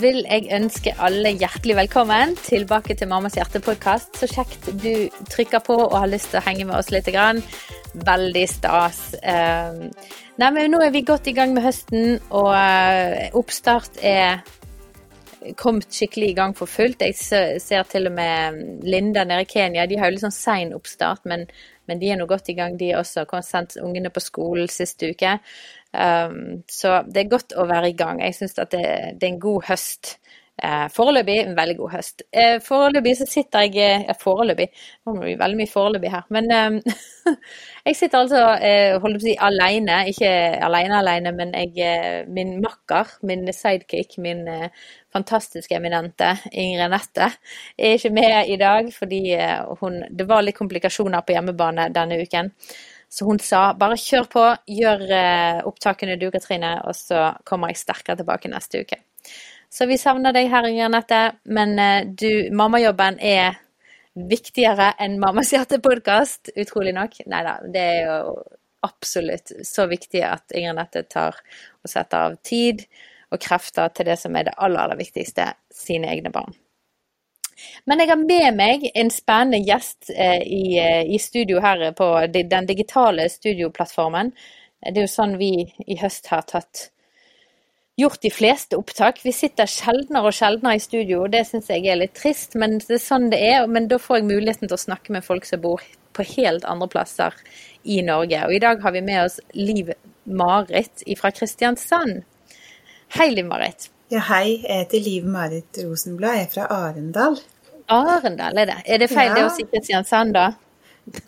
vil jeg ønske alle hjertelig velkommen tilbake til Mammas hjertepodkast. Så kjekt du trykker på og har lyst til å henge med oss litt. Veldig stas. Ehm, nei, men nå er vi godt i gang med høsten, og eh, oppstart er kommet skikkelig i gang for fullt. Jeg ser til og med Linda nede i Kenya, de har jo litt sånn sein oppstart, men, men de er nå godt i gang, de også. Har sendt ungene på skolen sist uke. Um, så det er godt å være i gang. Jeg syns at det, det, er en god høst. Uh, foreløpig en veldig god høst. Uh, foreløpig så sitter jeg uh, Foreløpig, nå må vi veldig mye foreløpig her. Men um, jeg sitter altså uh, holdt på å si alene. Ikke alene alene, men jeg, min makker, min sidekick, min fantastiske eminente Ingrid Nette, er ikke med i dag fordi hun, det var litt komplikasjoner på hjemmebane denne uken. Så hun sa bare kjør på, gjør eh, opptakene du, Katrine, og så kommer jeg sterkere tilbake neste uke. Så vi savner deg her, Inger Nette, men eh, du, mammajobben er viktigere enn Mammas hjerte-podkast, utrolig nok. Nei da, det er jo absolutt så viktig at Inger Nette tar og setter av tid og krefter til det som er det aller, aller viktigste, sine egne barn. Men jeg har med meg en spennende gjest eh, i, eh, i, studio her på den digitale studioplattformen. Det er jo sånn vi i høst har tatt gjort de fleste opptak. Vi sitter sjeldnere og sjeldnere i studio, og det syns jeg er litt trist, men det er sånn det er. Men da får jeg muligheten til å snakke med folk som bor på helt andre plasser i Norge. Og i dag har vi med oss Liv Marit fra Kristiansand. Hei, Liv Marit. Ja, hei. Jeg heter Liv Marit Rosenblad. Jeg er fra Arendal. Arendal er det. Er det feil ja. det å si Kristiansand, da?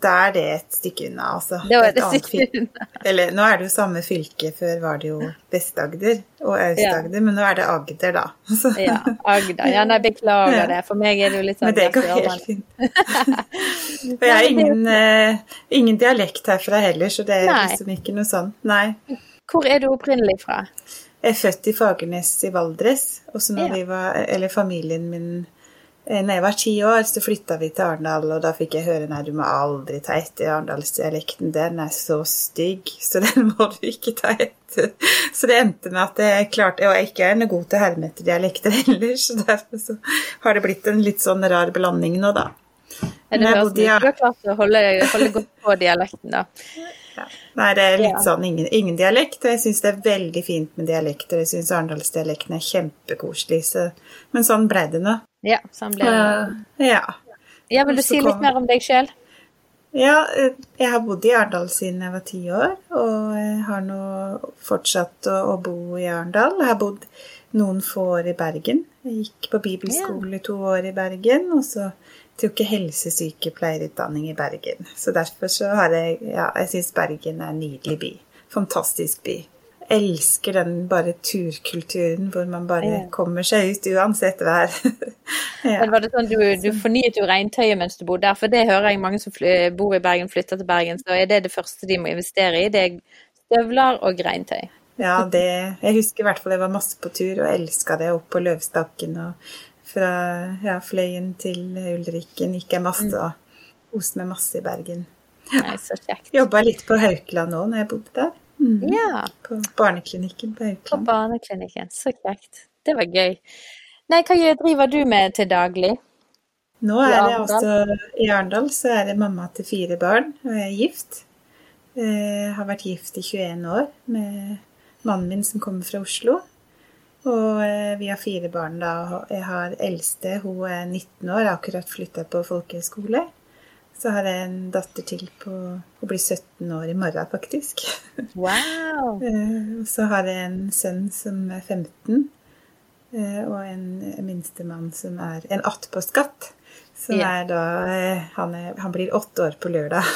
Da er det et stykke unna, altså. Da er det et stykke unna. Eller nå er det jo samme fylke, før var det jo Vest-Agder og Aust-Agder, ja. men nå er det Agder, da. Så. Ja, Agder. Ja, nei, beklager ja. det. For meg er det jo litt sånn Men det går helt fint. For jeg har ingen, uh, ingen dialekt herfra heller, så det er nei. liksom ikke noe sånn. Nei. Hvor er du opprinnelig fra? Jeg er født i Fagernes i Valdres. Og så når vi var, eller familien min eh, når jeg var ti år, så flytta vi til Arendal, og da fikk jeg høre nei, du må aldri ta etter arendalsdialekten. Den er så stygg, så den må du ikke ta etter. Så det endte med at jeg klarte Og jeg ikke er noe god til å herme etter dialekter heller, så derfor så har det blitt en litt sånn rar blanding nå, da. Ja, det høres ut som du har klart å holde, holde godt på dialekten, da. Ja. Nei, det er litt sånn ingen, ingen, dialekt. Og jeg syns det er veldig fint med dialekter. Jeg syns arendalsdialekten er kjempekoselig. Så, men sånn ble det nå. Ja, sånn ble det. Uh, ja. ja. Vil du si litt mer om deg sjøl? Ja, eh, jeg har bodd i Arendal siden jeg var ti år, og jeg har nå fortsatt å, å bo i Arendal. Jeg har bodd noen få år i Bergen. Jeg gikk på bibelskole i to år i Bergen, og så tok helsesykepleierutdanning i Bergen. Så derfor så har jeg Ja, jeg syns Bergen er en nydelig by. Fantastisk by. Elsker den bare turkulturen hvor man bare ja. kommer seg ut uansett vær. ja. Men var det sånn du, du fornyet jo regntøyet mens du bodde der? For det hører jeg mange som bor i Bergen, flytter til Bergen. Så er det det første de må investere i? Det er støvler og regntøy. Ja, det Jeg husker i hvert fall jeg var masse på tur og elska det opp på Løvstakken og fra ja, Fløyen til Ulriken gikk jeg masse mm. og koste meg masse i Bergen. Nei, så kjekt. Jobba litt på Haukeland òg når jeg bodde der. Mm. Ja. På barneklinikken på Haukeland. På barneklinikken, så kjekt. Det var gøy. Nei, hva driver du med til daglig? Nå er det også I Arendal så er det mamma til fire barn, og jeg er gift. Jeg eh, har vært gift i 21 år med mannen min som kommer fra Oslo. Og eh, vi har fire barn da. Jeg har eldste, hun er 19 år, akkurat flytta på folkehøyskole. Så har jeg en datter til på Hun blir 17 år i morgen, faktisk. Wow! Eh, og så har jeg en sønn som er 15, eh, og en minstemann som er en attpåskatt. Som yeah. er da han, er, han, blir åtte år på lørdag.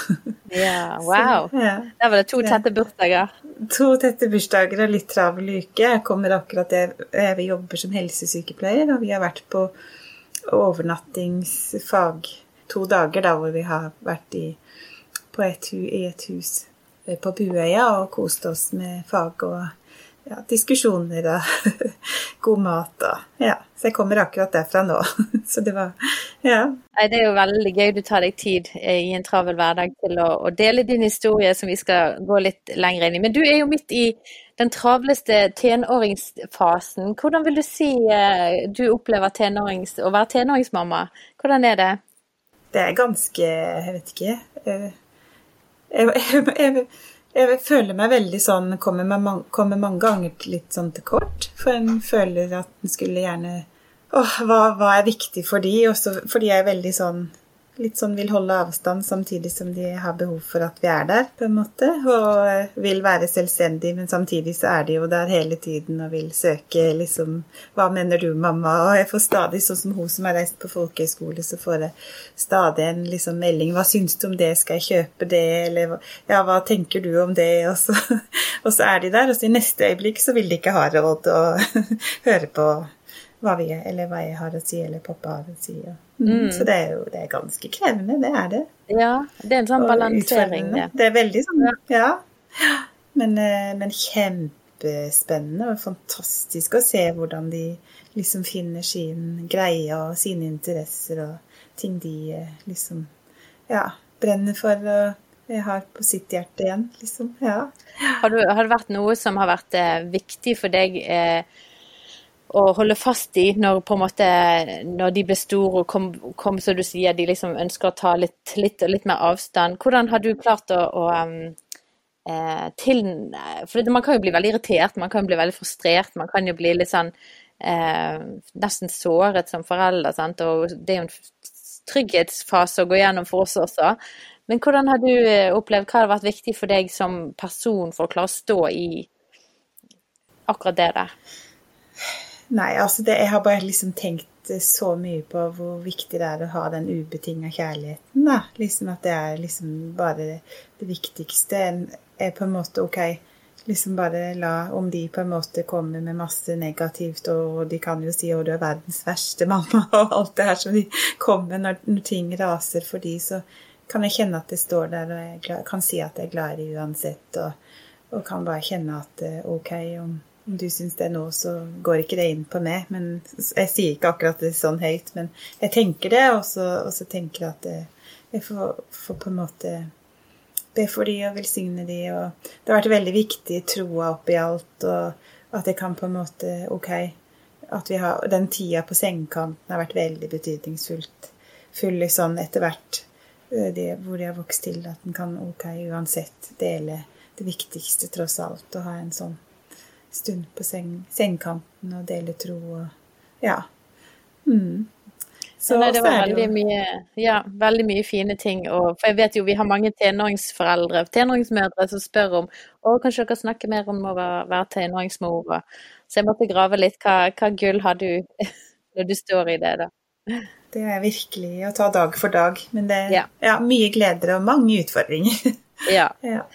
Ja, wow. Så, ja. Der var det to tette bursdager. To tette bursdager og litt travel uke. Jeg kommer akkurat jeg, jeg jobber som helsesykepleier, og vi har vært på overnattingsfag to dager da hvor vi har vært i, et, i et hus på Buøya og kost oss med fag og ja, diskusjoner og god mat og Ja. Så jeg kommer akkurat derfra nå. Så det var Ja. Nei, det er jo veldig gøy du tar deg tid eh, i en travel hverdag til å, å, dele din historie, som vi skal gå litt lenger inn i. Men du er jo midt i den travleste tenåringsfasen. Hvordan vil du si eh, du opplever tenårings, å være tenåringsmamma? Hvordan er det? Det er ganske Jeg vet ikke. Jeg, jeg, jeg, jeg føler meg veldig sånn kommer, man, kommer, mange ganger litt sånn til kort. For en føler at en skulle gjerne Åh, hva, hva, er viktig for de? Også fordi jeg er veldig sånn litt sånn vil holde avstand samtidig som de har behov for at vi er der, på en måte. Og vil være selvstendige, men samtidig så er de jo der hele tiden og vil søke liksom Hva mener du, mamma? Og jeg får stadig, sånn som hun som har reist på folkehøyskole, så får jeg stadig en liksom melding. Hva syns du om det? Skal jeg kjøpe det? Eller ja, hva tenker du om det? Og så, og så er de der, og så i neste øyeblikk så vil de ikke ha råd og høre på hva, vi, eller hva jeg har å si, eller pappa har å si. Ja. Mm. mm. Så det er jo det er ganske krevende, det er det. Ja, det er en sånn balansering, det. Det er veldig sånn, ja. ja. Men, eh, men, kjempespennende og fantastisk å se hvordan de liksom finner sin greie og sine interesser og ting de eh, liksom ja, brenner for og har på sitt hjerte igjen, liksom. Ja. Har, du, har det vært noe som har vært eh, viktig for deg eh, å holde fast i når, måte, når de blir store og kom, kom som du sier, de liksom ønsker å ta litt, litt, litt mer avstand. Hvordan har du klart å, å eh, til For man kan jo bli veldig irritert, man kan jo bli veldig frustrert, man kan jo bli litt sånn eh, nesten såret som forelder. Sant? Og det er jo en trygghetsfase å gå gjennom for oss også. Men hvordan har du eh, opplevd, hva har vært viktig for deg som person for å klare å stå i akkurat det der? Nei, altså det, jeg har bare liksom tenkt så mye på hvor viktig det er å ha den ubetinga kjærligheten. da. Liksom At det er liksom bare det, det viktigste. er på en måte ok liksom bare la Om de på en måte kommer med masse negativt, og de kan jo si 'Å, du er verdens verste mamma', og alt det her som de kommer når, når ting raser for de, så kan jeg kjenne at det står der, og jeg kan si at jeg er glad i uansett, og, og kan bare kjenne at eh, ok, om om du syns det nå, så går ikke det inn på meg. Men jeg sier ikke akkurat det sånn høyt, men jeg tenker det, og så, og så tenker jeg at jeg får, får, på en måte be for de og velsigne de, og det har vært veldig viktig troa oppi alt, og at jeg kan på en måte Ok, at vi har Den tida på sengekanten har vært veldig betydningsfullt. Full sånn etter hvert det, hvor de har vokst til, at en kan ok uansett dele det viktigste, tross alt, å ha en sånn stund på seng, sengekanten og dele tro og ja. Mm. Så, Nei, det var veldig mye, ja, veldig mye fine ting. Og, for jeg vet jo vi har mange tenåringsforeldre, tenåringsmødre, som spør om å, kanskje dere snakker mer om å være, være tenåringsmor. Så jeg måtte grave litt. Hva, hva gull har du når du står i det, da? Det er virkelig å ta dag for dag. Men det er ja. ja, mye gleder og mange utfordringer. ja. ja.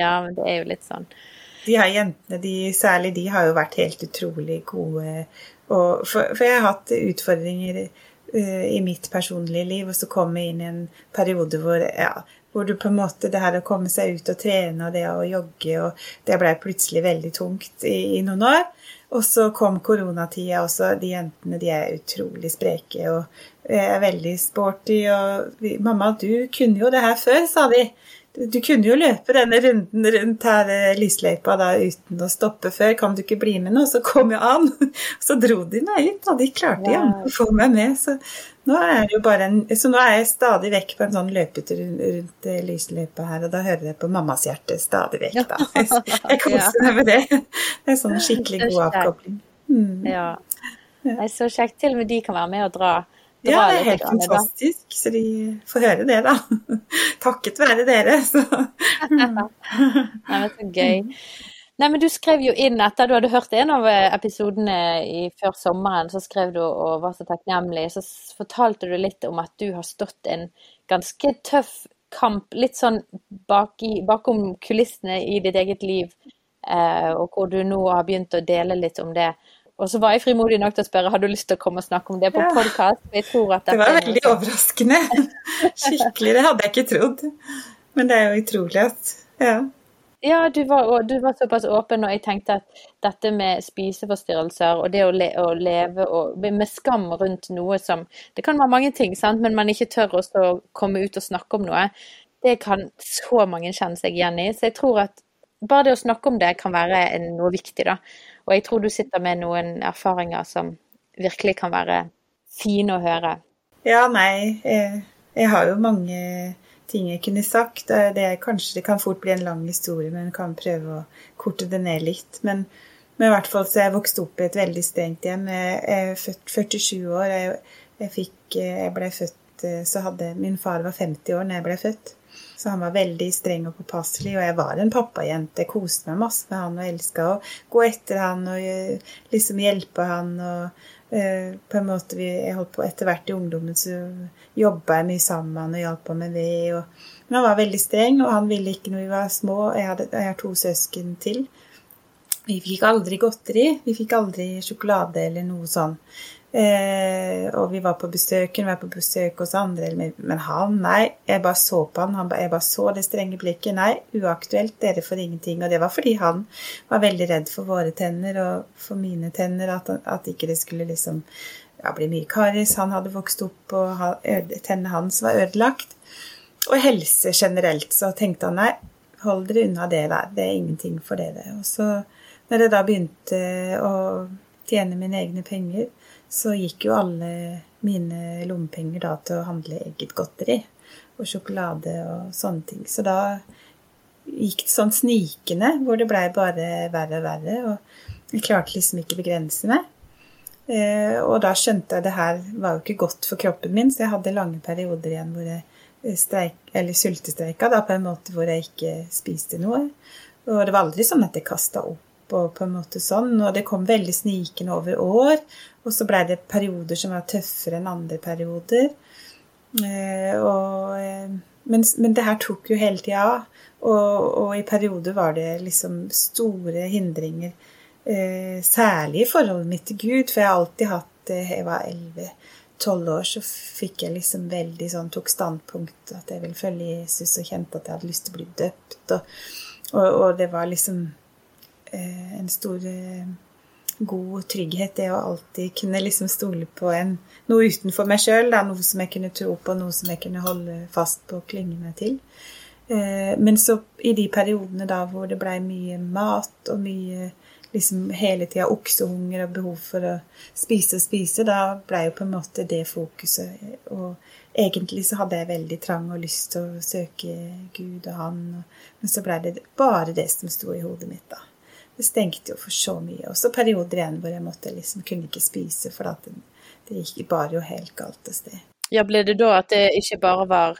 ja, men det er jo litt sånn de her jentene, de, særlig de, har jo vært helt utrolig gode. For, for, jeg har hatt utfordringer uh, i mitt personlige liv, og så kom jeg inn i en periode hvor, ja, hvor du på en måte Det her å komme seg ut og trene og det å jogge, og det blei plutselig veldig tungt i, i, noen år. Og så kom koronatida også. De jentene de er utrolig spreke og er veldig sporty. Og 'Mamma, du kunne jo det her før', sa de. Du kunne jo løpe denne runden rundt her eh, lysløypa da uten å stoppe før. Kan du ikke bli med nå? Så kom jeg an. Så dro de meg ut, og de klarte ja. å få meg med. Så nå, en, så nå er jeg stadig vekk på en sånn løpetur rundt eh, lysløypa her, og da hører jeg på mammas hjerte stadig vekk, da. Jeg, koser meg med det. Det er sånn skikkelig god avkobling. Mm. Ja. Er så kjekt. Til og med de kan være med og dra ja, det er helt fantastisk. Så de får høre det, da. Takket være dere, så. Nei, men så gøy. Nei, men Du skrev jo inn etter du hadde hørt en av eh, episodene i, før sommeren, så skrev du og var så takknemlig. Så fortalte du litt om at du har stått en ganske tøff kamp, litt sånn bak i, bakom kulissene i ditt eget liv, eh, og hvor du nå har begynt å dele litt om det. Og så var jeg frimodig nok til å spørre har du lyst til å komme og snakke om det på ja. podkast. Det var veldig overraskende. Skikkelig. Det hadde jeg ikke trodd. Men det er jo utrolig at Ja. Ja, du var, du var, såpass åpen, og jeg tenkte at dette med spiseforstyrrelser og det å, le, å leve og, med skam rundt noe som Det kan være mange ting, sant? men man ikke tør å komme ut og snakke om noe. Det kan så mange kjenne seg igjen i. Så jeg tror at bare det å snakke om det kan være noe viktig, da. Og jeg tror du sitter med noen erfaringer som virkelig kan være fine å høre. Ja, nei. Jeg, jeg har jo mange ting jeg kunne sagt. Det, er, kanskje det kan fort bli en lang historie, men kan prøve å korte det ned litt. Men, men i hvert fall så jeg vokst opp i et veldig strengt hjem. Jeg er født 47 år. Jeg, jeg, fikk, jeg ble født så hadde Min far var 50 år når jeg ble født. Så han var veldig streng og påpasselig, og jeg var en pappajente. Jeg koste meg masse med han og elska å gå etter han og eh, liksom hjelpe han. og uh, på en måte vi, jeg holdt på Etter hvert i ungdommen så jobba jeg mye sammen med han og hjalp ham med ved. Og, men han var veldig streng, og han ville ikke når vi var små. Jeg, hadde, jeg har to søsken til. Vi fikk aldri godteri. Vi fikk aldri sjokolade eller noe sånn. Eh, og vi var på besøk, hun var på besøk hos andre, men han, nei. Jeg bare så på han, han jeg bare så det strenge blikket. Nei, uaktuelt, dere får ingenting. Og det var fordi han var veldig redd for våre tenner og for mine tenner, at, at ikke det skulle liksom ja, bli mye karis. Han hadde vokst opp, og tennene hans var ødelagt. Og helse generelt, så tenkte han nei, hold dere unna det der, det er ingenting for dere. Og så når jeg da begynte å tjene mine egne penger, så gikk jo alle mine lommepenger da til å handle eget godteri og sjokolade og sånne ting. Så da gikk det sånn snikende, hvor det blei bare verre og verre. Og jeg klarte liksom ikke begrense meg. Eh, og da skjønte jeg at det her var jo ikke godt for kroppen min, så jeg hadde lange perioder igjen hvor jeg streik, eller sultestreika, da på en måte hvor jeg ikke spiste noe. Og det var aldri sånn at jeg kasta opp og på en måte sånn. Og det kom veldig snikende over år. Og så blei det perioder som var tøffere enn andre perioder. Eh, og, eh, men, men, det her tok jo hele tida av. Og, og, i perioder var det liksom store hindringer. Eh, særlig i forholdet mitt til Gud, for jeg har alltid hatt Jeg var 11-12 år, så fikk jeg liksom veldig sånn Tok standpunkt at jeg ville følge Jesus, og kjente at jeg hadde lyst til å bli døpt. Og, og, og det var liksom en stor god trygghet, det å alltid kunne liksom stole på en, noe utenfor meg sjøl. Noe som jeg kunne tro på, noe som jeg kunne holde fast på og klynge meg til. Eh, men så i de periodene da hvor det blei mye mat og mye liksom hele tida oksehunger og behov for å spise og spise, da blei jo på en måte det fokuset. Og egentlig så hadde jeg veldig trang og lyst til å søke Gud og Han, men så blei det bare det som sto i hodet mitt, da det stengte jo for så mye. Også perioder igjen hvor jeg måtte liksom kunne ikke spise, for det, det gikk bare jo helt galt av sted. Ja, Ble det da at det ikke bare var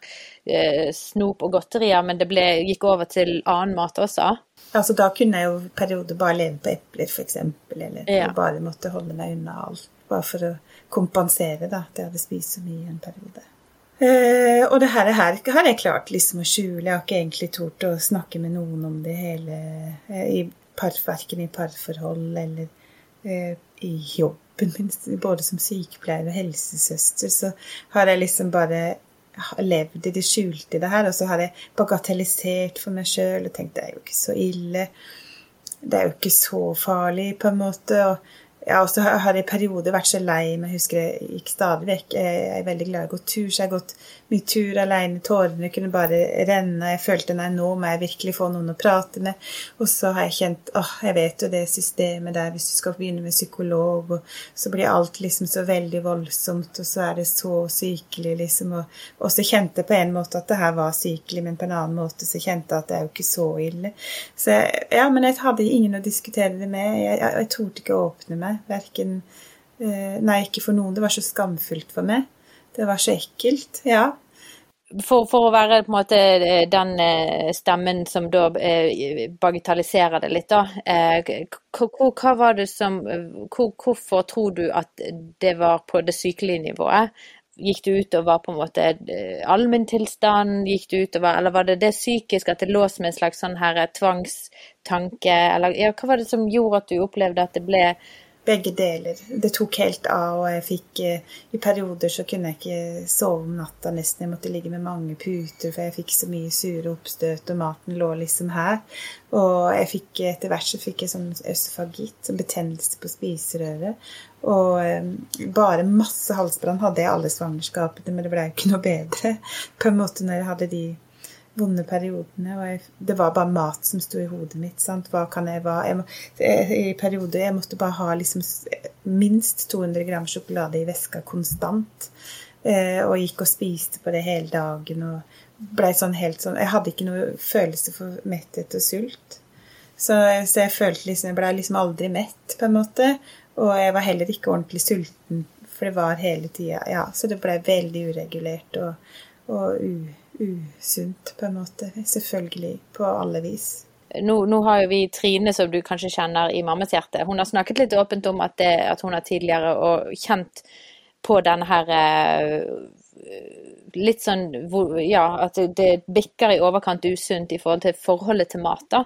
eh, snop og godterier, men det ble, gikk over til annen mat også? Altså Da kunne jeg jo perioder bare leve på epler, f.eks., eller ja. bare måtte holde meg unna alt. Bare for å kompensere da, at jeg hadde spist så mye i en periode. Eh, og det her, her har jeg klart liksom å skjule. Jeg har ikke egentlig tort å snakke med noen om det hele. Eh, I par, verken i parforhold eller eh, i jobben min, både som sykepleier og helsesøster, så har jeg liksom bare levd i det skjulte i det her, og så har jeg bagatellisert for meg sjøl og tenkt det er jo ikke så ille. Det er jo ikke så farlig, på en måte. og ja, og så har jeg i perioder vært så lei meg. Jeg husker jeg gikk stadig vekk. Jeg er veldig glad i å gå tur, så jeg har gått mye tur alene. Tårene kunne bare renne. Jeg følte nei, nå må jeg virkelig få noen å prate med. Og så har jeg kjent åh, jeg vet jo det systemet der hvis du skal begynne med psykolog, og så blir alt liksom så veldig voldsomt, og så er det så sykelig, liksom. Og så kjente jeg på en måte at det her var sykelig, men på en annen måte så kjente jeg at det er jo ikke så ille. Så ja, men jeg hadde ingen å diskutere det med. Jeg, jeg, jeg torde ikke å åpne meg. Verken eh, Nei, ikke for noen. Det var så skamfullt for meg. Det var så ekkelt. Ja. For, for, å være på en måte eh, den eh, stemmen som da bagatelliserer det litt, da. Hva var det som Hvorfor tror du at det var på det sykelige nivået? Gikk det ut og var på en måte allmenntilstand? Gikk det utover, eller var det det psykiske, at det lå som en slags sånn her tvangstanke? Eller ja, hva var det som gjorde at du opplevde at det ble begge deler. Det tok helt av, og jeg fikk eh, I perioder så kunne jeg ikke sove om natta nesten. Jeg måtte ligge med mange puter, for jeg fikk så mye sure oppstøt, og maten lå liksom her. Og jeg fikk, etter hvert så fikk jeg sånn øsofagitt, sånn betennelse på spiserøret. Og eh, bare masse halsbrann hadde jeg alle svangerskapene, men det ble jo ikke noe bedre på en måte når jeg hadde de vonde periodene. Jeg, det var bare mat som sto i hodet mitt. Sant? Hva kan jeg, hva, jeg I perioder jeg måtte bare ha liksom minst 200 gram sjokolade i veska konstant. Eh, og gikk og spiste på det hele dagen. og ble sånn helt sånn Jeg hadde ikke noe følelse for metthet og sult. Så, så jeg følte liksom Jeg blei liksom aldri mett, på en måte. Og jeg var heller ikke ordentlig sulten, for det var hele tida Ja, så det ble veldig uregulert og, og u, usunt, på en måte. Selvfølgelig. På alle vis. Nå, nå, har jo vi Trine, som du kanskje kjenner i Mammas hjerte. Hun har snakket litt åpent om at, det, at hun har tidligere og kjent på denne her eh, litt sånn Ja, at det bikker i overkant usunt i forhold til forholdet til mat. da.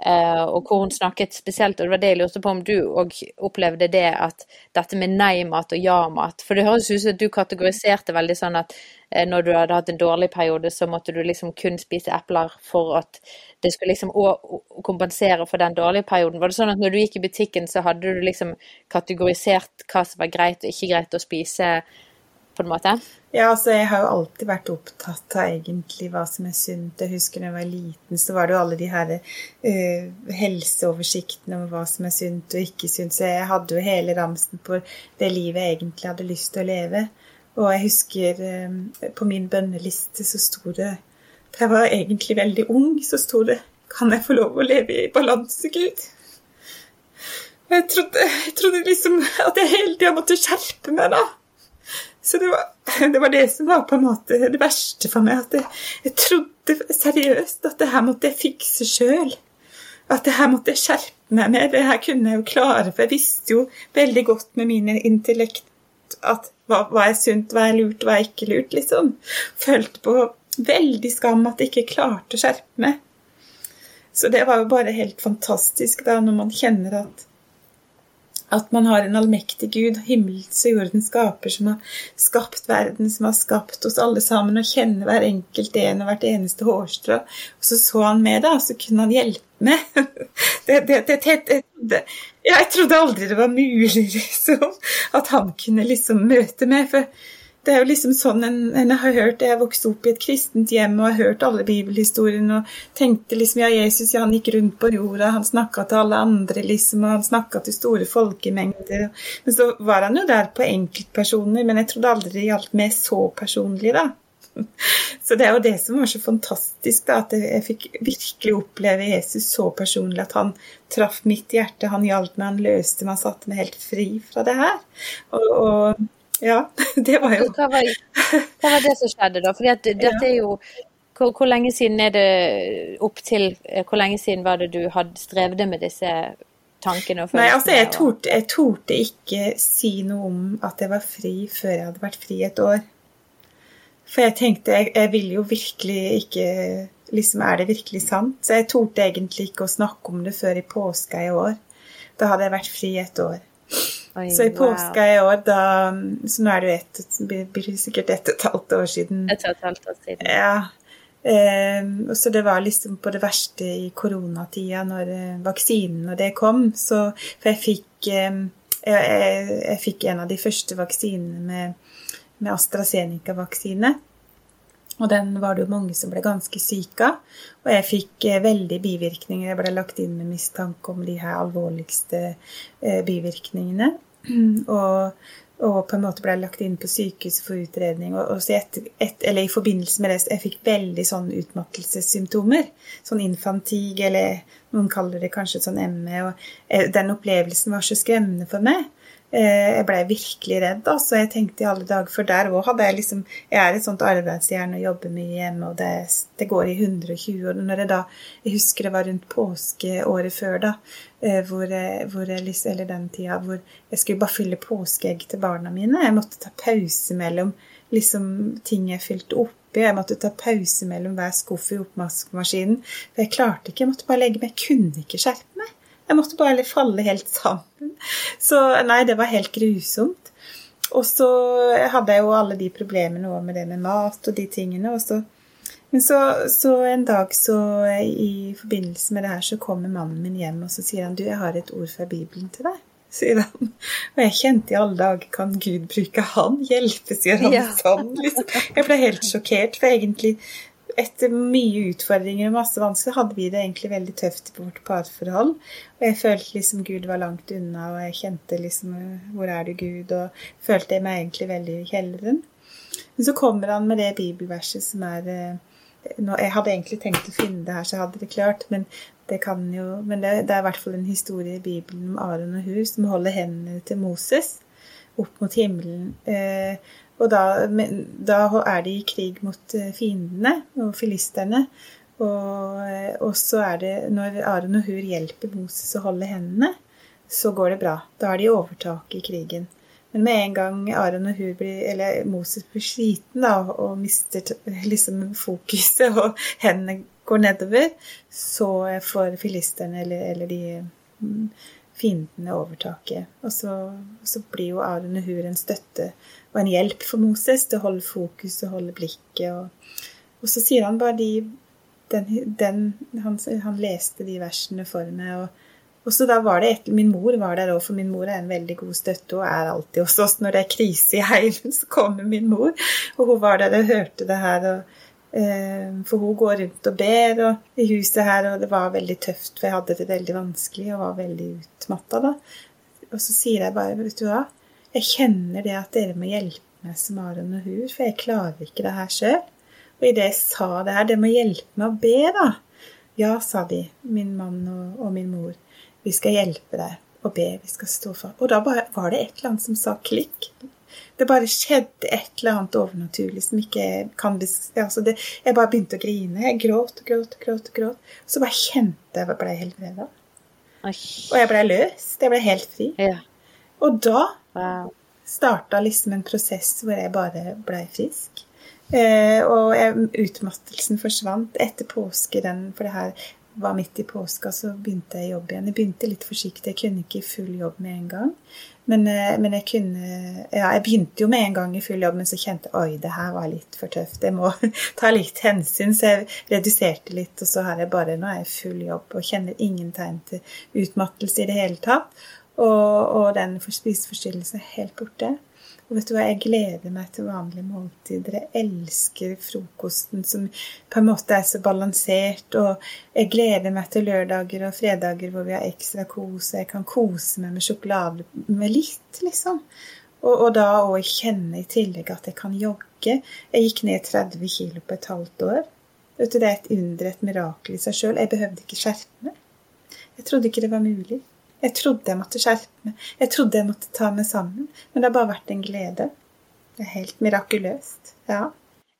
Uh, og hvor hun snakket spesielt, og det var det jeg lurte på om du òg opplevde det at dette med nei-mat og ja-mat For det høres ut som at du kategoriserte veldig sånn at uh, når du hadde hatt en dårlig periode, så måtte du liksom kun spise epler for at det skulle liksom kompensere for den dårlige perioden. Var det sånn at når du gikk i butikken, så hadde du liksom kategorisert hva som var greit og ikke greit å spise? På en måte? Ja, altså jeg har jo alltid vært opptatt av egentlig hva som er sunt. Jeg husker da jeg var liten, så var det jo alle de her uh, helseoversiktene om hva som er sunt og ikke sunt. Så jeg hadde jo hele ramsen på det livet jeg egentlig hadde lyst til å leve. Og jeg husker um, på min bønneliste så sto det Da jeg var egentlig veldig ung, så sto det Kan jeg få lov å leve i balanse, Gud? Jeg trodde, jeg trodde liksom at jeg hele tida måtte skjerpe meg, da. Så det var, det var, det som var på en måte det verste for meg. At jeg, jeg trodde seriøst at det her måtte jeg fikse sjøl. At det her måtte jeg skjerpe meg med. Det her kunne jeg jo klare. For jeg visste jo veldig godt med mine intellekt at hva, hva er sunt, hva er lurt, hva er ikke lurt, liksom. Følte på veldig skam at jeg ikke klarte å skjerpe meg. Så det var jo bare helt fantastisk da, når man kjenner at at man har en allmektig Gud, himmels og jordens skaper, som har skapt verden, som har skapt oss alle sammen, og kjenner hver enkelt en og hvert eneste hårstrå. Og så så han med da, og så kunne han hjelpe meg. Det, det, det, jeg trodde aldri det var mulig, liksom, at han kunne liksom møte meg. for det er jo liksom sånn en, en har hørt Jeg vokste opp i et kristent hjem og har hørt alle bibelhistoriene og tenkte liksom ja, Jesus ja, han gikk rundt på jorda, han snakka til alle andre, liksom, og han snakka til store folkemengder. Men så var han jo der på enkeltpersoner, men jeg trodde aldri det gjaldt meg så personlig, da. Så det er jo det som var så fantastisk, da, at jeg fikk virkelig oppleve Jesus så personlig. At han traff mitt hjerte, han hjalp meg, han løste meg, han satte meg helt fri fra det her. Og, og ja, det var jo hva var, hva var, det som skjedde da? At dette er jo hvor, hvor, lenge siden er det opp til Hvor lenge siden var det du hadde strevde med disse tankene og følelsene? Nei, altså jeg torde, jeg torde ikke si noe om at jeg var fri før jeg hadde vært fri et år. For jeg tenkte jeg, jeg ville jo virkelig ikke liksom Er det virkelig sant? Så jeg torde egentlig ikke å snakke om det før i påska i år. Da hadde jeg vært fri et år. Oi, så i påska i år, da Så nå er det jo ett, blir sikkert ett og et halvt år siden. Et og et halvt år siden. Ja. Eh, så det var liksom på det verste i koronatida, når eh, vaksinen og det kom. Så For jeg fikk eh, jeg, jeg, jeg, fikk en av de første vaksinene med, med AstraZeneca-vaksine. Og den var det jo mange som ble ganske syke av. Og jeg fikk eh, veldig bivirkninger. Jeg ble lagt inn med mistanke om de her alvorligste eh, bivirkningene. Og, og, på en måte ble lagt inn på sykehus for utredning. Og, og et, et, eller i forbindelse med det jeg fikk veldig sånn utmattelsessymptomer. Sånn infantig, eller noen kaller det kanskje sånn ME. Og eh, den opplevelsen var så skremmende for meg. Eh, jeg blei virkelig redd. Altså. Jeg tenkte i alle dager, for der òg hadde jeg liksom Jeg er et sånt arbeidsjern og jobber mye hjemme, og det, det, går i 120. Og når jeg da Jeg husker det var rundt påskeåret før, da, eh, hvor jeg, hvor jeg liksom, eller den tida hvor jeg skulle bare fylle påskeegg til barna mine. Jeg måtte ta pause mellom liksom ting jeg fylte oppi. Jeg måtte ta pause mellom hver skuff i oppvaskmaskinen. For jeg klarte ikke. Jeg måtte bare legge meg. Jeg kunne ikke skjerpe meg. Jeg måtte bare falle helt sammen. Så nei, det var helt grusomt. Og så hadde jeg jo alle de problemene òg med det med mat og de tingene. Og så, men så, så, en dag så i forbindelse med det her så kommer mannen min hjem og så sier han du, jeg har et ord fra Bibelen til deg. sier han. Og jeg kjente i alle dager Kan Gud bruke han? Hjelpe, sier han ja. sånn. Liksom. Jeg ble helt sjokkert, for egentlig etter mye utfordringer og masse vansker hadde vi det egentlig veldig tøft på vårt parforhold. Og jeg følte liksom Gud var langt unna, og jeg kjente liksom Hvor er du, Gud? Og følte jeg meg egentlig veldig i kjelleren. Men så kommer han med det bibelverset som er eh, Jeg hadde egentlig tenkt å finne det her, så jeg hadde det klart, men det kan jo Men det, det er i hvert fall en historie i Bibelen om Aron og Hur som holder hendene til Moses opp mot himmelen. Eh, og da, da, er de i krig mot eh, fiendene og filisterne. Og, eh, og, så er det når Aron og Hur hjelper Moses å holde hendene, så går det bra. Da har de overtak i krigen. Men med en gang Aron og Hur blir, eller Moses blir sliten da, og mister liksom fokuset, og hendene går nedover, så får filisterne eller, eller de mm, fiendene overtaket. Og så, så blir jo Aron og Hur en støtte og en hjelp for Moses til å holde fokus og holde blikket. Og, og så sier han bare de den, den, han, han, leste de versene for meg. og, og så da var det et, Min mor var der òg, for min mor er en veldig god støtte og er alltid hos oss. Når det er krise i heimen, så kommer min mor. Og hun var der og hørte det her. og eh, for hun går rundt og ber og, i huset her, og det var veldig tøft, for jeg hadde det veldig vanskelig og var veldig utmatta da. Og så sier jeg bare, vet du hva, jeg kjenner det at dere må hjelpe meg som Aron og Hur, for jeg klarer ikke det her sjøl. Og idet jeg sa det her, dere må hjelpe meg å be, da. Ja, sa de, min mann og, og min mor. Vi skal hjelpe deg å be. Vi skal stå for. Og da bare, var det et eller annet som sa klikk. Det bare skjedde et eller annet overnaturlig som ikke kan altså det, Jeg bare begynte å grine. Jeg gråt og gråt og gråt. og gråt. Så bare kjente jeg at jeg ble helbreda. Og jeg ble løst. Jeg ble helt fri. Ja. Og da wow. starta liksom en prosess hvor jeg bare blei frisk. Eh, og jeg, utmattelsen forsvant etter påske, den, for det her var midt i påska, så begynte jeg jobb igjen. Jeg begynte litt forsiktig, jeg kunne ikke i full jobb med en gang. Men, eh, men, jeg kunne Ja, jeg begynte jo med en gang i full jobb, men så kjente jeg oi, det her var litt for tøft. Jeg må ta litt hensyn, så jeg reduserte litt. Og så har jeg bare Nå er jeg full jobb og kjenner ingen tegn til utmattelse i det hele tatt. Og, og den spiseforstyrrelsen er helt borte. Og vet du hva, jeg gleder meg til vanlige måltider. Jeg elsker frokosten som på en måte er så balansert. Og jeg gleder meg til lørdager og fredager hvor vi har ekstra kos, jeg kan kose meg med sjokolade med litt, liksom. Og, og da òg kjenne i tillegg at jeg kan jogge. Jeg gikk ned 30 kg på et halvt år. Vet du, Det er et under, et mirakel i seg sjøl. Jeg behøvde ikke skjerpe meg. Jeg trodde ikke det var mulig. Jeg trodde jeg måtte skjerpe meg. Jeg trodde jeg måtte ta meg sammen. Men det har bare vært en glede. Det er helt mirakuløst. Ja.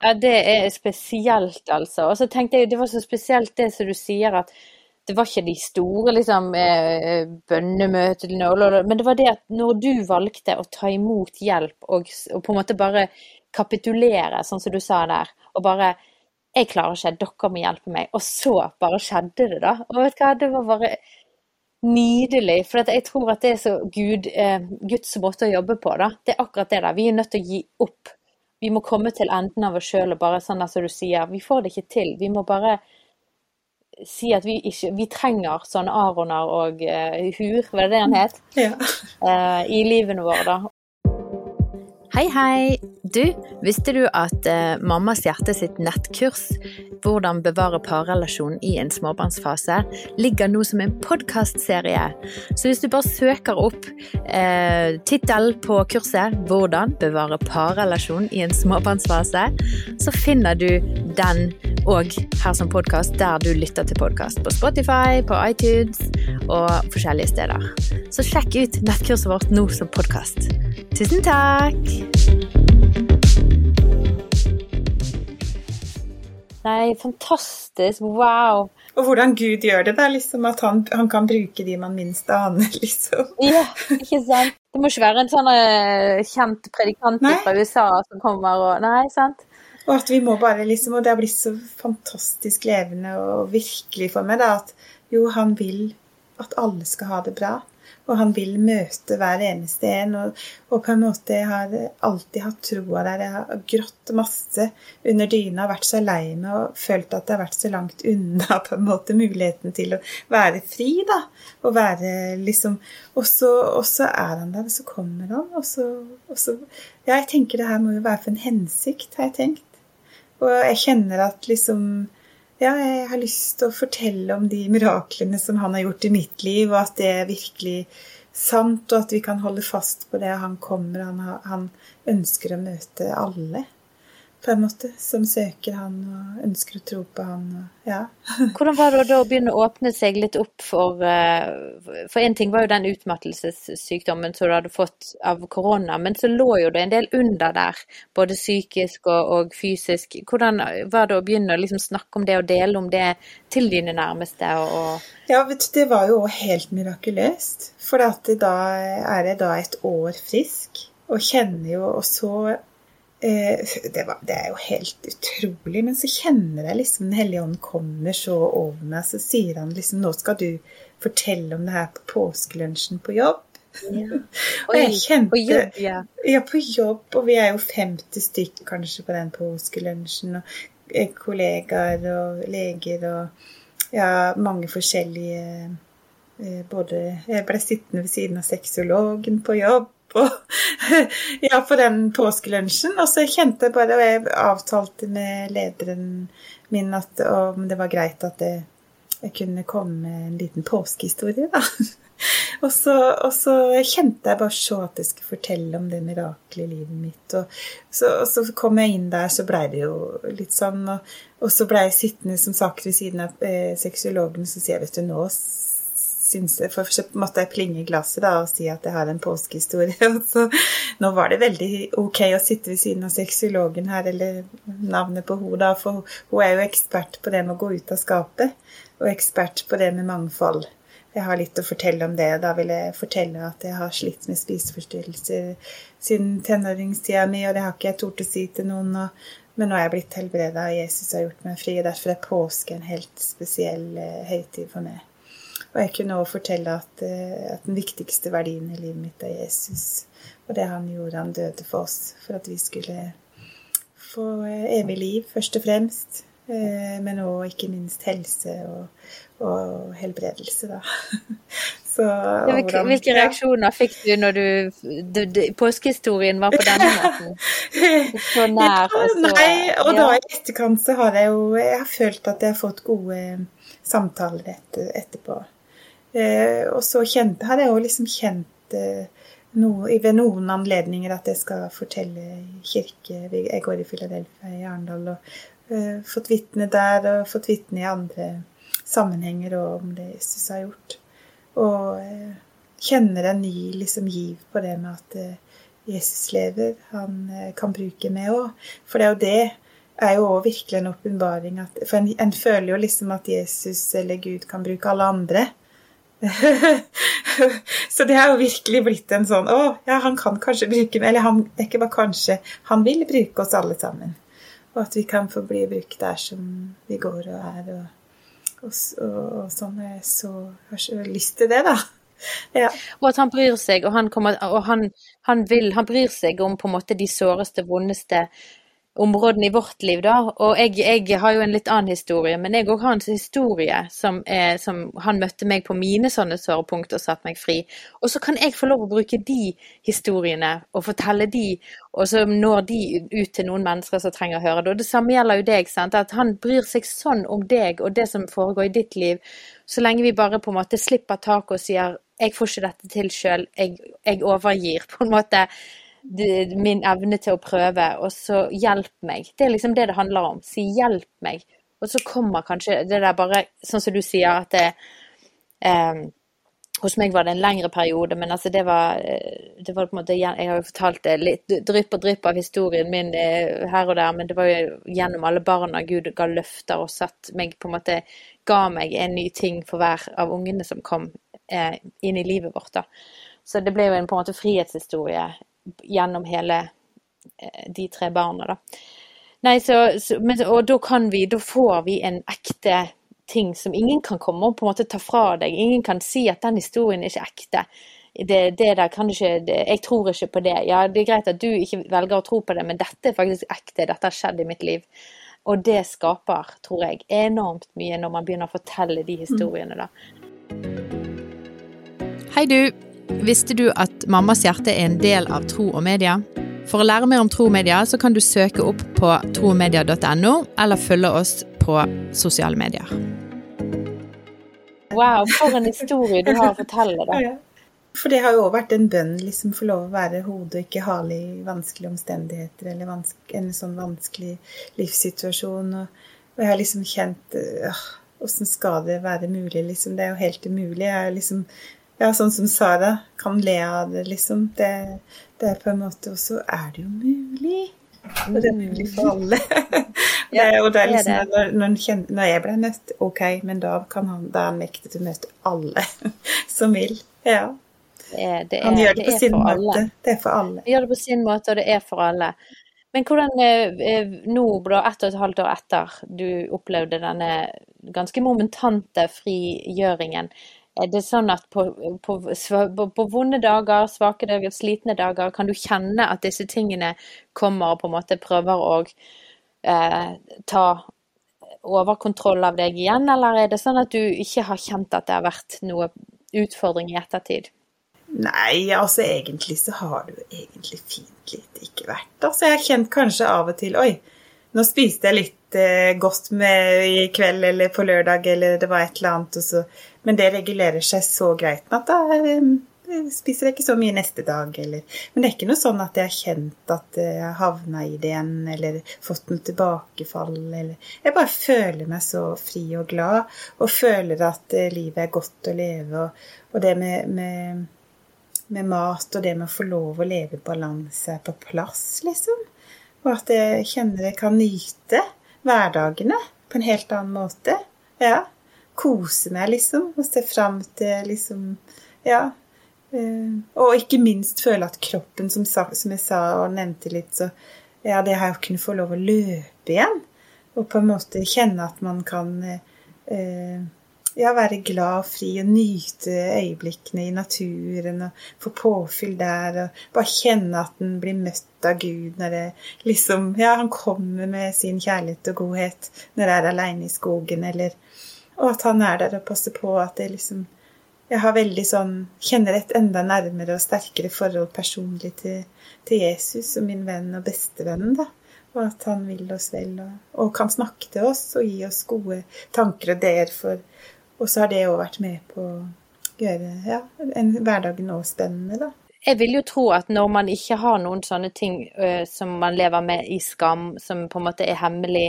Ja, det er spesielt, altså. Og så tenkte jeg, det var så spesielt det som du sier, at det var ikke de store liksom, eh, bønnemøtene, men det var det at når du valgte å ta imot hjelp og, og, på en måte bare kapitulere, sånn som du sa der, og bare 'Jeg klarer ikke, dere må hjelpe meg.' Og så bare skjedde det, da. Og vet du hva, det var bare Nydelig. For jeg tror at det er så Gud, eh, Guds måte å jobbe på. da. Det er akkurat det der. Vi er nødt til å gi opp. Vi må komme til enden av oss sjøl og bare sånn som du sier, vi får det ikke til. Vi må bare si at vi ikke Vi trenger sånne Aroner og eh, Hur, var det det han het? Ja. Eh, I livene våre, da. Hei, hei! Du, visste du at eh, Mammas hjerte sitt nettkurs, Hvordan bevare parrelasjon i en småbarnsfase, ligger nå som en podkastserie. Så hvis du bare søker opp eh, tittelen på kurset 'Hvordan bevare parrelasjon i en småbarnsfase', så finner du den òg her som podkast der du lytter til podkast. På Spotify, på iTunes og forskjellige steder. Så sjekk ut nettkurset vårt nå som podkast. Tusen takk! Nei, fantastisk. Wow. Og hvordan Gud gjør det. Er liksom at han, han kan bruke de man minst aner, liksom. Ja, ikke sant. Det må ikke være en sånn uh, kjent predikant nei. fra USA som kommer og Nei, sant. Og at vi må bare liksom Og det har blitt så fantastisk levende og virkelig for meg, da, at jo, han vil at alle skal ha det bra. Og han vil møte hver eneste en. Og, og på en måte jeg har alltid hatt troa der. Jeg har grått masse under dyna, vært så lei meg og følt at det har vært så langt unna på en måte muligheten til å være fri, da. Og være liksom Og så, og så er han der, og så kommer han, og så, og så Ja, jeg tenker det her må jo være for en hensikt, har jeg tenkt. Og jeg kjenner at liksom Ja, jeg har lyst til å fortelle om de miraklene som han har gjort i mitt liv, og at det er virkelig sant, og at vi kan holde fast på det. Han kommer, han, han ønsker å møte alle på en måte, som søker han og ønsker å tro på han. Og, ja. Hvordan var det da å begynne å åpne seg litt opp for eh, For én ting var jo den utmattelsessykdommen som du hadde fått av korona, men så lå jo det en del under der, både psykisk og, og fysisk. Hvordan var det å begynne å liksom snakke om det og dele om det til dine nærmeste? Og, ja, vet du, det var jo helt mirakuløst. For da er jeg da et år frisk, og kjenner jo og så Eh, det, var, det, er jo helt utrolig. Men så kjenner jeg liksom Den hellige ånd kommer så over meg, så sier han liksom Nå skal du fortelle om det her på påskelunsjen på jobb. Ja. og jeg kjente På jobb, ja. Ja, på jobb. Og vi er jo 50 stykk kanskje på den påskelunsjen. Og eh, kollegaer og leger og ja, mange forskjellige eh, både Jeg ble sittende ved siden av sexologen på jobb på, ja, på den påskelunsjen. Og så kjente jeg bare, og jeg avtalte med lederen min at om det var greit at det, jeg kunne komme med en liten påskehistorie, da. Og så, og så, kjente jeg bare så at jeg skulle fortelle om det mirakelet i livet mitt. Og så, og så, kom jeg inn der, så blei det jo litt sånn. Og, og så blei jeg sittende som sagt ved siden av eh, sexologen, så sier jeg vet du, nå syns jeg, For så måtte jeg plinge i glasset da, og si at jeg har en påskehistorie. Så, nå var det veldig ok å sitte ved siden av sexologen her, eller navnet på henne, da, for hun er jo ekspert på det med å gå ut av skapet, og ekspert på det med mangfold. Jeg har litt å fortelle om det, og da vil jeg fortelle at jeg har slitt med spiseforstyrrelser siden tenåringstida mi, og det har ikke jeg tort å si til noen. Og, men nå er jeg blitt helbreda, og Jesus har gjort meg fri. og Derfor er påske en helt spesiell uh, høytid for meg. Og jeg kunne også fortelle at, eh, at, den viktigste verdien i livet mitt er Jesus. Og det han gjorde, han døde for oss, for at vi skulle få eh, evig liv, først og fremst. Eh, men òg ikke minst helse og, og helbredelse, da. Så, hvilke, hvilke reaksjoner fikk du når du, du, du Påskehistorien var på denne måten? Så nær og så Nei, og ja. da i etterkant så har jeg jo Jeg har følt at jeg har fått gode samtaler etter, etterpå. Eh, og så kjente, hadde jeg òg liksom kjent eh, no, ved noen anledninger at jeg skal fortelle kirke Jeg går i Philadelphia i Arendal og eh, fått vitne der og fått vitne i andre sammenhenger og om det Jesus har gjort. Og eh, kjenner en ny liksom, giv på det med at eh, Jesus lever. Han eh, kan bruke meg òg. For det er jo det er jo òg virkelig en åpenbaring. For en, en, føler jo liksom at Jesus eller Gud kan bruke alle andre. så det har jo virkelig blitt en sånn Å, ja, han kan kanskje bruke meg. Eller han, det er ikke bare kanskje. Han vil bruke oss alle sammen. Og at vi kan få bli brukt der som vi går og er. Og, og, og, og sånn. Så, har så lyst til det, da. Ja. Og at han bryr seg, og, han, kommer, og han, han, vil, han bryr seg om på en måte de såreste, vondeste områdene i vårt liv, da. Og jeg, jeg, har jo en litt annen historie, men jeg òg har en historie som, er, som, han møtte meg på mine sånne sårepunkt og satte meg fri. Og så kan jeg få lov å bruke de historiene og fortelle de, og så når de ut til noen mennesker som trenger å høre det. Og det samme gjelder jo deg, sant? at han bryr seg sånn om deg og det som foregår i ditt liv, så lenge vi bare på en måte slipper taket og sier jeg får ikke dette til sjøl, jeg, jeg overgir på en måte min evne til å prøve, og så hjelp meg. Det er liksom det det handler om. Si hjelp meg. Og så kommer kanskje det der bare Sånn som du sier at det eh, Hos meg var det en lengre periode, men altså det var, eh, det var på en måte Jeg har jo fortalt det litt drypp og drypp av historien min eh, her og der, men det var jo gjennom alle barna Gud ga løfter og satt meg på en måte Ga meg en ny ting for hver av ungene som kom eh, inn i livet vårt. da. Så det ble jo en på en måte frihetshistorie gjennom hele eh, de tre barna, da. Nei, så, så men, og da kan vi, da får vi en ekte ting som ingen kan komme og på en måte ta fra deg. Ingen kan si at den historien er ikke ekte. Det, det der kan du ikke, det, jeg tror ikke på det. Ja, det er greit at du ikke velger å tro på det, men dette er faktisk ekte. Dette har skjedd i mitt liv. Og det skaper, tror jeg, enormt mye når man begynner å fortelle de historiene, da. Hei du! Visste du at Mammas hjerte er en del av Tro og Media? For å lære mer om tro og media, så kan du søke opp på tromedia.no, eller følge oss på sosiale medier. Wow, for en historie du har å fortelle, da. For det har jo òg vært en bønn, liksom få lov å være hode og ikke hale i vanskelige omstendigheter eller vanske, en sånn vanskelig livssituasjon. Og, og jeg har liksom kjent øh, Åssen skal det være mulig, liksom? Det er jo helt umulig. Jeg er liksom ja, sånn som Sara kan le av det, liksom. Det, det er på en måte også er det jo mulig. Og det er mulig for alle. ja, det, og det er liksom, når, når, kjenner, når, jeg ble møtt, ok, men da kan han da er han mektig til å møte alle som vil. Ja. Det er, det er, han gjør det på det sin måte. Alle. Det er for alle. Han gjør det på sin måte, og det er for alle. Men hvordan eh, eh, nå, ett og et halvt år etter du opplevde denne ganske momentante frigjøringen, er det sånn at på, på, på, vonde dager, svake dager, slitne dager, kan du kjenne at disse tingene kommer og på en måte prøver å eh, ta overkontroll av deg igjen, eller er det sånn at du ikke har kjent at det har vært noe utfordring i ettertid? Nei, altså egentlig så har det jo egentlig fint litt ikke vært. Altså jeg har kjent kanskje av og til Oi, nå spiste jeg litt godt med i kveld eller på lørdag, eller det var et eller annet, og så Men det regulerer seg så greit at da eh, spiser jeg ikke så mye neste dag, eller Men det er ikke noe sånn at jeg har kjent at jeg har havna i det igjen, eller fått noe tilbakefall, eller Jeg bare føler meg så fri og glad, og føler at eh, livet er godt å leve, og, og det med, med med mat og det med å få lov å leve i balanse på plass, liksom. Og at jeg kjenner jeg kan nyte hverdagene på en helt annen måte. Ja. Kose meg, liksom, og se fram til liksom Ja. Eh, og ikke minst føle at kroppen, som, jeg sa og nevnte litt, så Ja, det har jeg å kunne få lov å løpe igjen. Og på en måte kjenne at man kan eh, ja, være glad og fri og nyte øyeblikkene i naturen og få påfyll der. Og bare kjenne at en blir møtt av Gud når det liksom Ja, han kommer med sin kjærlighet og godhet når jeg er aleine i skogen, eller Og at han er der og passer på at det liksom Jeg har veldig sånn Kjenner et enda nærmere og sterkere forhold personlig til, til Jesus og min venn og bestevennen. da og at han vil oss vel og, og, kan snakke til oss og gi oss gode tanker og ideer for og så har det òg vært med på å gjøre ja, en hverdagen òg spennende, da. Jeg vil jo tro at når man ikke har noen sånne ting uh, som man lever med i skam, som på en måte er hemmelig,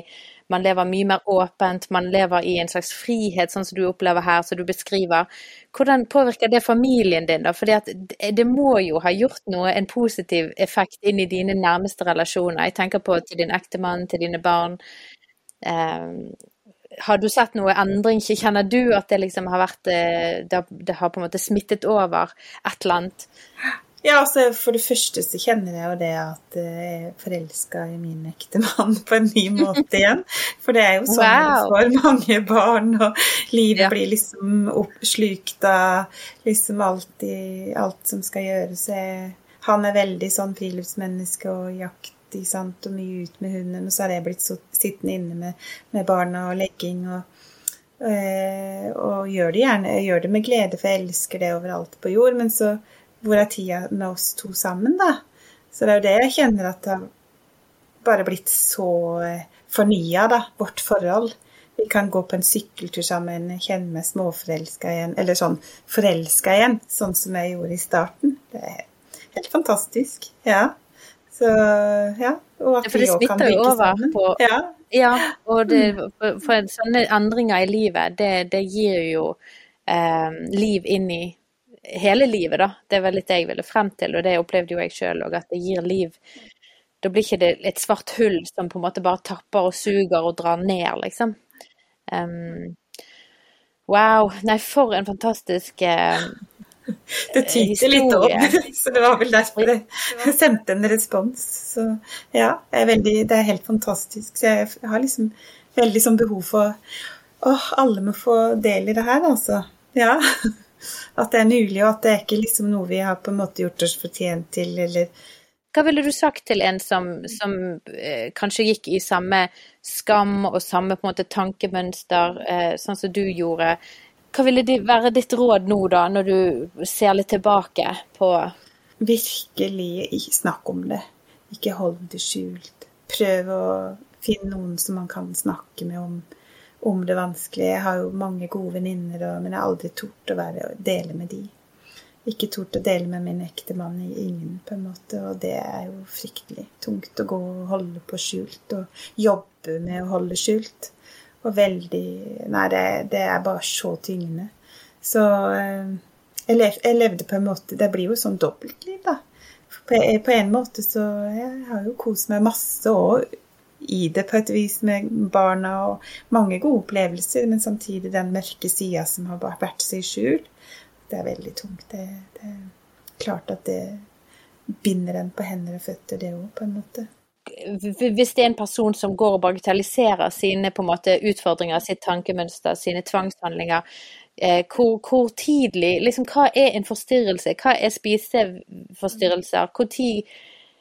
man lever mye mer åpent, man lever i en slags frihet, sånn som du opplever her, som du beskriver. Hvordan påvirker det familien din, da? Fordi det må jo ha gjort noe, en positiv effekt inn i dine nærmeste relasjoner. Jeg tenker på til din ektemann, til dine barn. Um, har du sett noe endring? Kjenner du at det liksom har vært eh, Det har på en måte smittet over et eller annet? Ja, altså For det første så kjenner jeg jo det at jeg er forelska i min ektemann på en ny måte igjen. For det er jo sånn wow. for mange barn, og livet ja. blir liksom oppslukt av liksom alt, i, alt som skal gjøres. Han er veldig sånn friluftsmenneske og jakt ikke sant, og mye ut med hunden. Og så har jeg blitt sittende inne med, med barna og legging. Og, øh, og gjør det gjerne gjør det med glede, for jeg elsker det overalt på jord. Men så hvor er tida med oss to sammen, da? Så det er jo det jeg kjenner at det har bare blitt så eh, fornya, da, vårt forhold. Vi kan gå på en sykkeltur sammen, kjenne meg småforelska igjen, eller sånn forelska igjen, sånn som jeg gjorde i starten. Det er helt fantastisk. Ja. Så ja. Og at for det smitter jo over på ja. ja og det, for, for, sånne endringer i livet, det, det gir jo eh, liv inn i hele livet, da. Det var litt det jeg ville frem til, og det opplevde jo jeg sjøl òg, at det gir liv. Da blir ikke det et svart hull som på en måte bare tapper og suger og drar ned, liksom. Um, wow. Nei, for en fantastisk uh, det tykte litt opp, så det var vel derfor jeg sendte en respons. Så ja, er veldig, det er helt fantastisk. Så jeg har liksom veldig sånn behov for Åh, alle må få del i det her, altså. Ja. At det er mulig, og at det er ikke liksom noe vi har på en måte gjort oss fortjent til, eller Hva ville du sagt til en som, som eh, kanskje gikk i samme skam og samme på en måte tankemønster, eh, sånn som du gjorde? Hva ville det være ditt råd nå, da, når du ser litt tilbake på Virkelig ikke snakk om det. Ikke hold det skjult. Prøv å finne noen som man kan snakke med om, om det vanskelige. Jeg har jo mange gode venninner, men jeg har aldri tort å være, dele med de. Ikke tort å dele med min ektemann i ingen, på en måte. Og det er jo fryktelig tungt å gå og holde på skjult, og jobbe med å holde skjult. Og veldig Nei, det, det er bare så tyngende. Så eh, jeg, lev, jeg, levde på en måte Det blir jo sånn dobbeltliv, da. På, på, en måte så Jeg har jo kost meg masse og i det på et vis med barna og mange gode opplevelser, men samtidig den mørke sida som har vært seg i skjul. Det er veldig tungt. Det, det er klart at det binder en på hender og føtter, det òg, på en måte hvis det er en person som går og bagatelliserer sine måte, utfordringer, sitt tankemønster, sine tvangshandlinger, eh, hvor, hvor, tidlig liksom, Hva er en forstyrrelse? Hva er spiseforstyrrelser? Hvor tid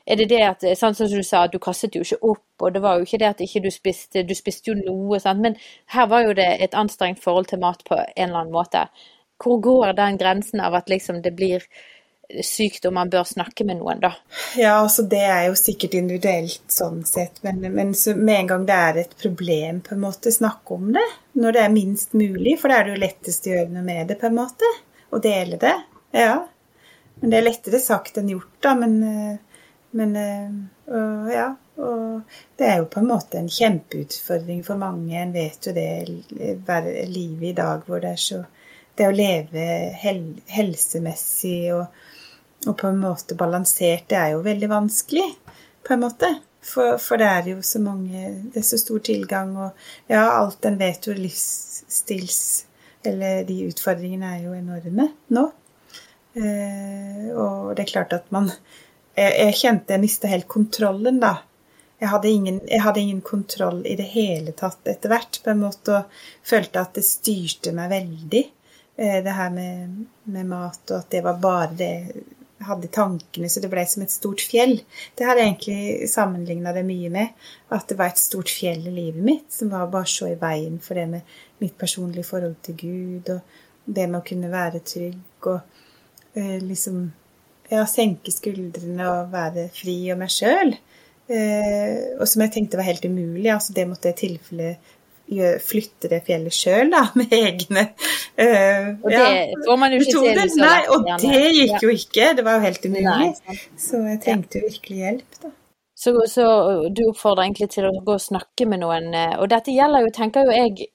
er det det at sånn som du sa, du kastet jo ikke opp, og det var jo ikke det at ikke du spiste, du spiste jo noe, sant? men her var jo det et anstrengt forhold til mat på en eller annen måte. Hvor går den grensen av at liksom det blir sykdom man bør snakke med noen, da? Ja, altså det er jo sikkert individuelt sånn sett, men, men med en gang det er et problem, på en måte, snakke om det. Når det er minst mulig, for da er det jo lettest å gjøre noe med det, på en måte. Å dele det. Ja. Men det er lettere sagt enn gjort, da. Men, men og, ja. Og det er jo på en måte en kjempeutfordring for mange. En vet jo det livet i dag hvor det er så Det å leve hel, helsemessig og og på en måte balansert, det er jo veldig vanskelig, på en måte. For, for, det er jo så mange Det er så stor tilgang, og ja, alt en vet jo livsstils Eller de utfordringene er jo enorme nå. Eh, og det er klart at man Jeg, jeg kjente jeg mista helt kontrollen, da. Jeg hadde, ingen, jeg hadde, ingen, kontroll i det hele tatt etter hvert, på en måte, og følte at det styrte meg veldig. Eh, det her med, med mat, og at det var bare det hadde tankene så det ble som et stort fjell. Det har jeg egentlig sammenligna det mye med. At det var et stort fjell i livet mitt som var bare så i veien for det med mitt personlige forhold til Gud, og det med å kunne være trygg og eh, liksom ja, senke skuldrene og være fri og meg sjøl. Eh, og som jeg tenkte var helt umulig. altså Det måtte i tilfelle flytte det fjellet sjøl, da, med egne uh, Og det ja, får man jo ikke til så Nei, og det gikk jo ikke. Det var jo helt umulig. så jeg trengte jo virkelig hjelp, da. Så, så, du oppfordrer egentlig til å gå og snakke med noen. Eh, og dette gjelder jo, tenker jo jeg,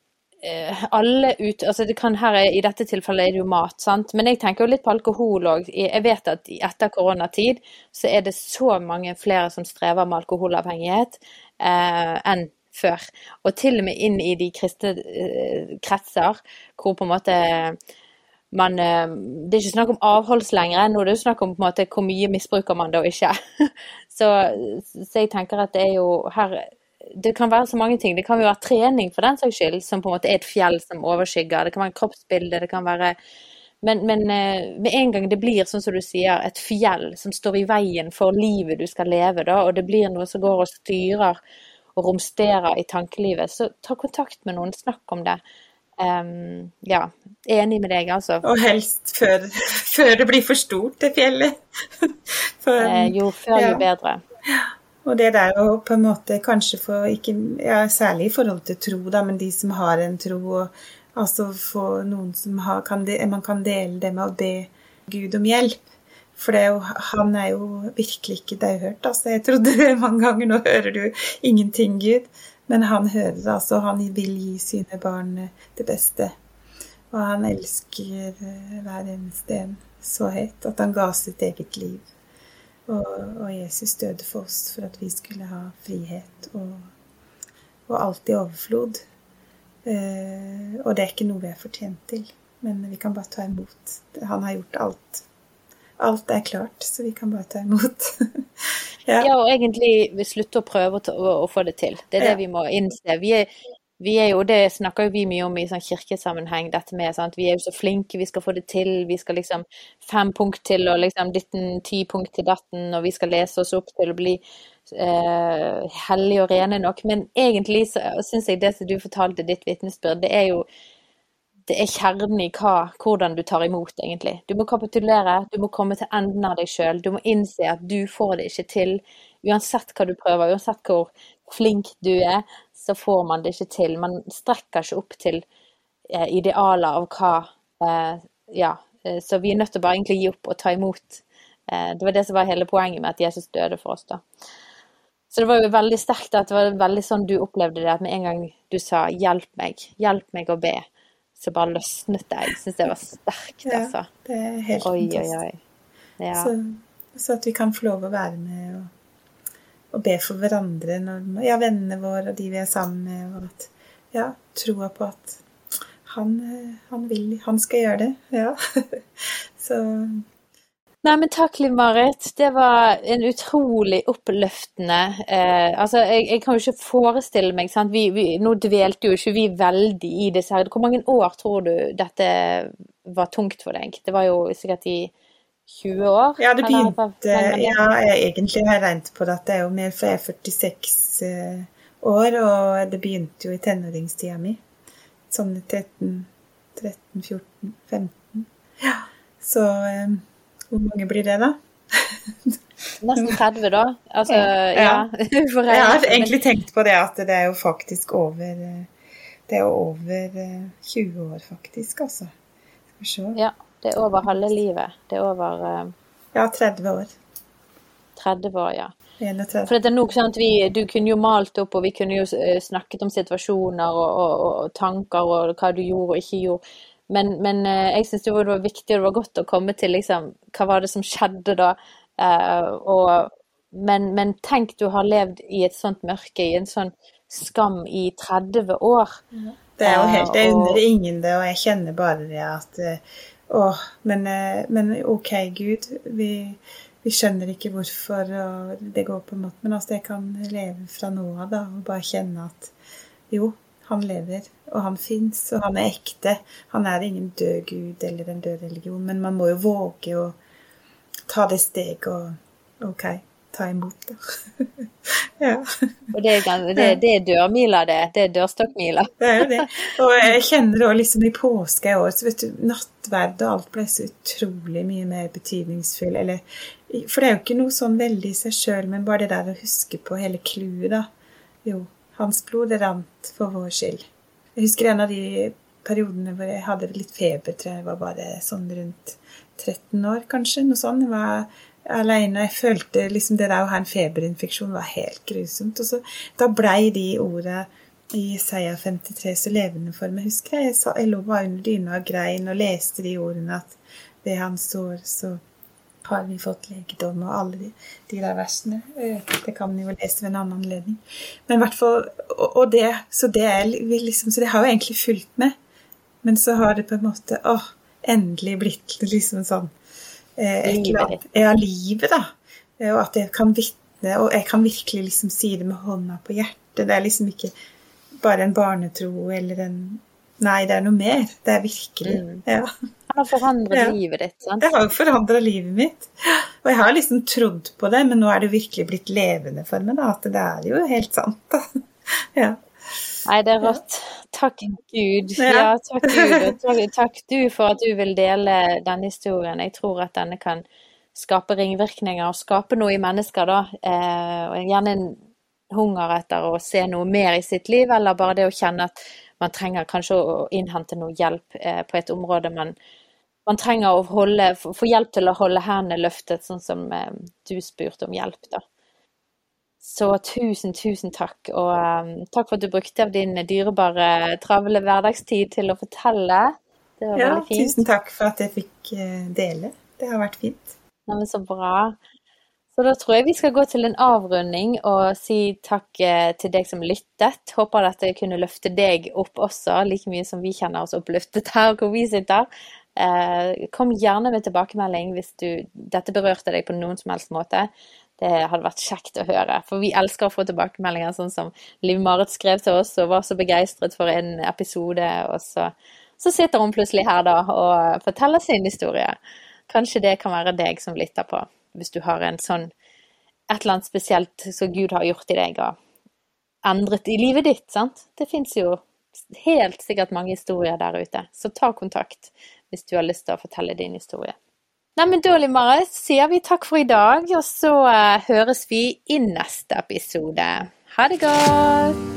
eh, alle ut altså det kan her, I dette tilfellet er det jo mat, sant? men jeg tenker jo litt på alkohol òg. Jeg vet at etter koronatid så er det så mange flere som strever med alkoholavhengighet eh, enn før. Og til og med inn i de kristne eh, kretser hvor på en måte man eh, Det er ikke snakk om avholds lenger, nå er det snakk om på en måte hvor mye misbruker man da ikke. Så, så jeg tenker at det er jo her det kan være så mange ting. Det kan jo være trening for den saks skyld, som på en måte er et fjell som overskygger. Det kan være kroppsbilde, det kan være men, men, eh, med en gang det blir, sånn som du sier, et fjell som står i veien for livet du skal leve, da, og det blir noe som går og styrer og romsterer i tankelivet, så ta kontakt med noen, snakk om det. Um, ja, enig med deg, altså. Og helst før, før det blir for stort, det fjellet. For, eh, jo før, ja. jo bedre. Og det der å på en måte kanskje få ikke ja, Særlig i forhold til tro, da, men de som har en tro, og altså få noen som har, kan de, man kan dele det med å be Gud om hjelp. For er jo, han er jo virkelig ikke dauhørt. Altså. Jeg trodde mange ganger. Nå hører du ingenting, Gud. Men han hører det. altså. Han vil gi sine barn det beste. Og han elsker eh, hver eneste en så høyt at han ga sitt eget liv. Og, og, Jesus døde for oss for at vi skulle ha frihet og, og alt i overflod. Eh, og det er ikke noe vi er fortjent til, men vi kan bare ta imot. Han har gjort alt alt er klart, så vi kan bare ta imot. ja. ja. og egentlig slutte å prøve å, å, å, få det til. Det er det vi må innse. Vi er, vi er jo, Det snakker jo vi mye om i sånn kirkesammenheng, dette med sant? vi er jo så flinke, vi skal få det til. Vi skal liksom fem punkt til og liksom ditten, ti punkt til datten, og vi skal lese oss opp til å bli eh, hellige og rene nok. Men egentlig så syns jeg det som du fortalte ditt vitnesbyrd, det er jo det er kjernen i hva, hvordan du tar imot, egentlig. Du må kapitulere, du må komme til enden av deg sjøl. Du må innse at du får det ikke til uansett hva du prøver, uansett hvor flink du er, så får man det ikke til. Man strekker ikke opp til eh, idealer av hva eh, Ja. Eh, så vi er nødt til å bare egentlig gi opp og ta imot. Eh, det var det som var hele poenget med at Jesus døde for oss, da. Så det var jo veldig sterkt at det var veldig sånn du opplevde det, at med en gang du sa 'hjelp meg', 'hjelp meg å be', så bare løsnet det. Jeg syns det var sterkt, altså. Ja, det er helt oi, fantastisk. oi, oi. Ja. Så, så at vi kan få lov å være med og, og be for hverandre, når, ja, vennene våre og de vi er sammen med, og at ja, troa på at han, eh, han vil, han skal gjøre det. Ja. så Nei, men takk, Liv Marit. Det var en utrolig oppløftende eh, Altså, jeg, jeg, kan jo ikke forestille meg sant? Vi, vi, Nå dvelte jo ikke vi veldig i disse her. Hvor mange år tror du dette var tungt for deg? Det var jo sikkert i 20 år? Ja, det eller? begynte Ja, jeg egentlig har jeg regnet på det at det er jo mer, for jeg er 46 eh, år, og det begynte jo i tenåringstida mi. Sånn i 13, 13, 14, 15. Ja, så eh, hvor mange blir det, da? Nesten 30, da. Altså, ja. Ja. Jeg har egentlig tenkt på det at det er jo faktisk over eh, Det er jo over eh, 20 år, faktisk, altså. Skal vi se. Ja, det er over halve livet. Det er over uh, Ja, 30 år. 30 år, ja. 31. For det er nok sånn at vi, Du kunne jo malt opp, og vi kunne jo eh, snakket om situasjoner og, og, og tanker og hva du gjorde og ikke gjorde. Men, men eh, jeg syns det var viktig og det var godt å komme til liksom, hva var det som skjedde da. Eh, og, men, men tenk du har levd i et sånt mørke, i en sånn skam i 30 år. Det er jo helt Jeg undrer ingen det, og jeg kjenner bare det at Å, men, eh, men ok, Gud. Vi, vi skjønner ikke hvorfor og det går på en måte, men altså, jeg kan leve fra nå av da, og bare kjenne at jo, han lever, og han fins, og han er ekte. Han er ingen død gud eller en død religion, men man må jo våge å ta det steget og ok, ta imot det. ja. Og det er, det, det er dørmila, det. Det er dørstokkmila. Det er jo det. Og jeg kjenner òg liksom i påske i år, så vet du, nattverd og alt ble så utrolig mye mer betydningsfull. Eller, for det er jo ikke noe sånn veldig i seg sjøl, men bare det der å huske på hele clouet, da. Jo, hans blod rant for vår skyld. Jeg husker en av de periodene hvor jeg hadde litt feber, tror jeg var bare sånn rundt 13 år, kanskje. Noe sånt. Jeg var alene. Jeg følte liksom det der å ha en feberinfeksjon var helt grusomt. Og så da blei de orda i Isaiah 53 så levende for meg. Husker jeg, jeg, sa, jeg lå bare under dyna og grein og leste de ordene at ved hans sår så har vi fått legedom og alle de, de der versene. Eh, Det kan vi jo lese ved en annen anledning. Men i hvert fall, og, og det, så det er vi liksom, så det har jo egentlig fulgt med. Men så har det på en måte å, endelig blitt liksom sånn eh, et Livet eller annet- Ja, livet, da. Eh, Og at jeg kan vitne, og jeg kan virkelig liksom si det med hånda på hjertet. Det er liksom ikke bare en barnetro eller en Nei, det er noe mer. Det er virkelig. Mm. Ja. Han har forandret Ja. livet ditt. sant? Det har jo forandra livet mitt. Og jeg har liksom trodd på det, men nå er det virkelig blitt levende for meg. da, At det er jo helt sant. da. Ja. Nei, det er rått. Takk Gud. Ja. Ja, takk Gud. Og takk, takk du for at du vil dele denne historien. Jeg tror at denne kan skape ringvirkninger og skape noe i mennesker, da. Eh, og gjerne en hunger etter å se noe mer i sitt liv, eller bare det å kjenne at man trenger kanskje å innhente noe hjelp eh, på et område man man trenger å holde, få hjelp til å holde hendene løftet, sånn som eh, du spurte om hjelp, da. Så tusen, tusen takk. Og um, takk for at du brukte av din dyrebare, travle hverdagstid til å fortelle. Det var ja, veldig fint. tusen takk for at jeg fikk dele. Det har vært fint. Nei, men så bra. Så da tror jeg vi skal gå til en avrunding og si takk eh, til deg som lyttet. Håper dette kunne løfte deg opp også, like mye som vi kjenner oss oppløftet her hvor vi sitter. Eh, kom gjerne med tilbakemelding hvis du, dette berørte deg på noen som helst måte. Det hadde vært kjekt å høre, for vi elsker å få tilbakemeldinger, sånn som Liv Marit skrev til oss og var så begeistret for en episode, og så, så sitter hun plutselig her da og forteller sin historie. Kanskje det kan være deg som lytter på, hvis du har en sånn et eller annet spesielt som Gud har gjort i deg og endret i livet ditt, sant? Det fins jo helt sikkert mange historier der ute, så ta kontakt hvis du har lyst til å fortelle din historie. Neimen da, Limare, sier vi takk for i dag, og så uh, høres vi i neste episode. Ha det godt!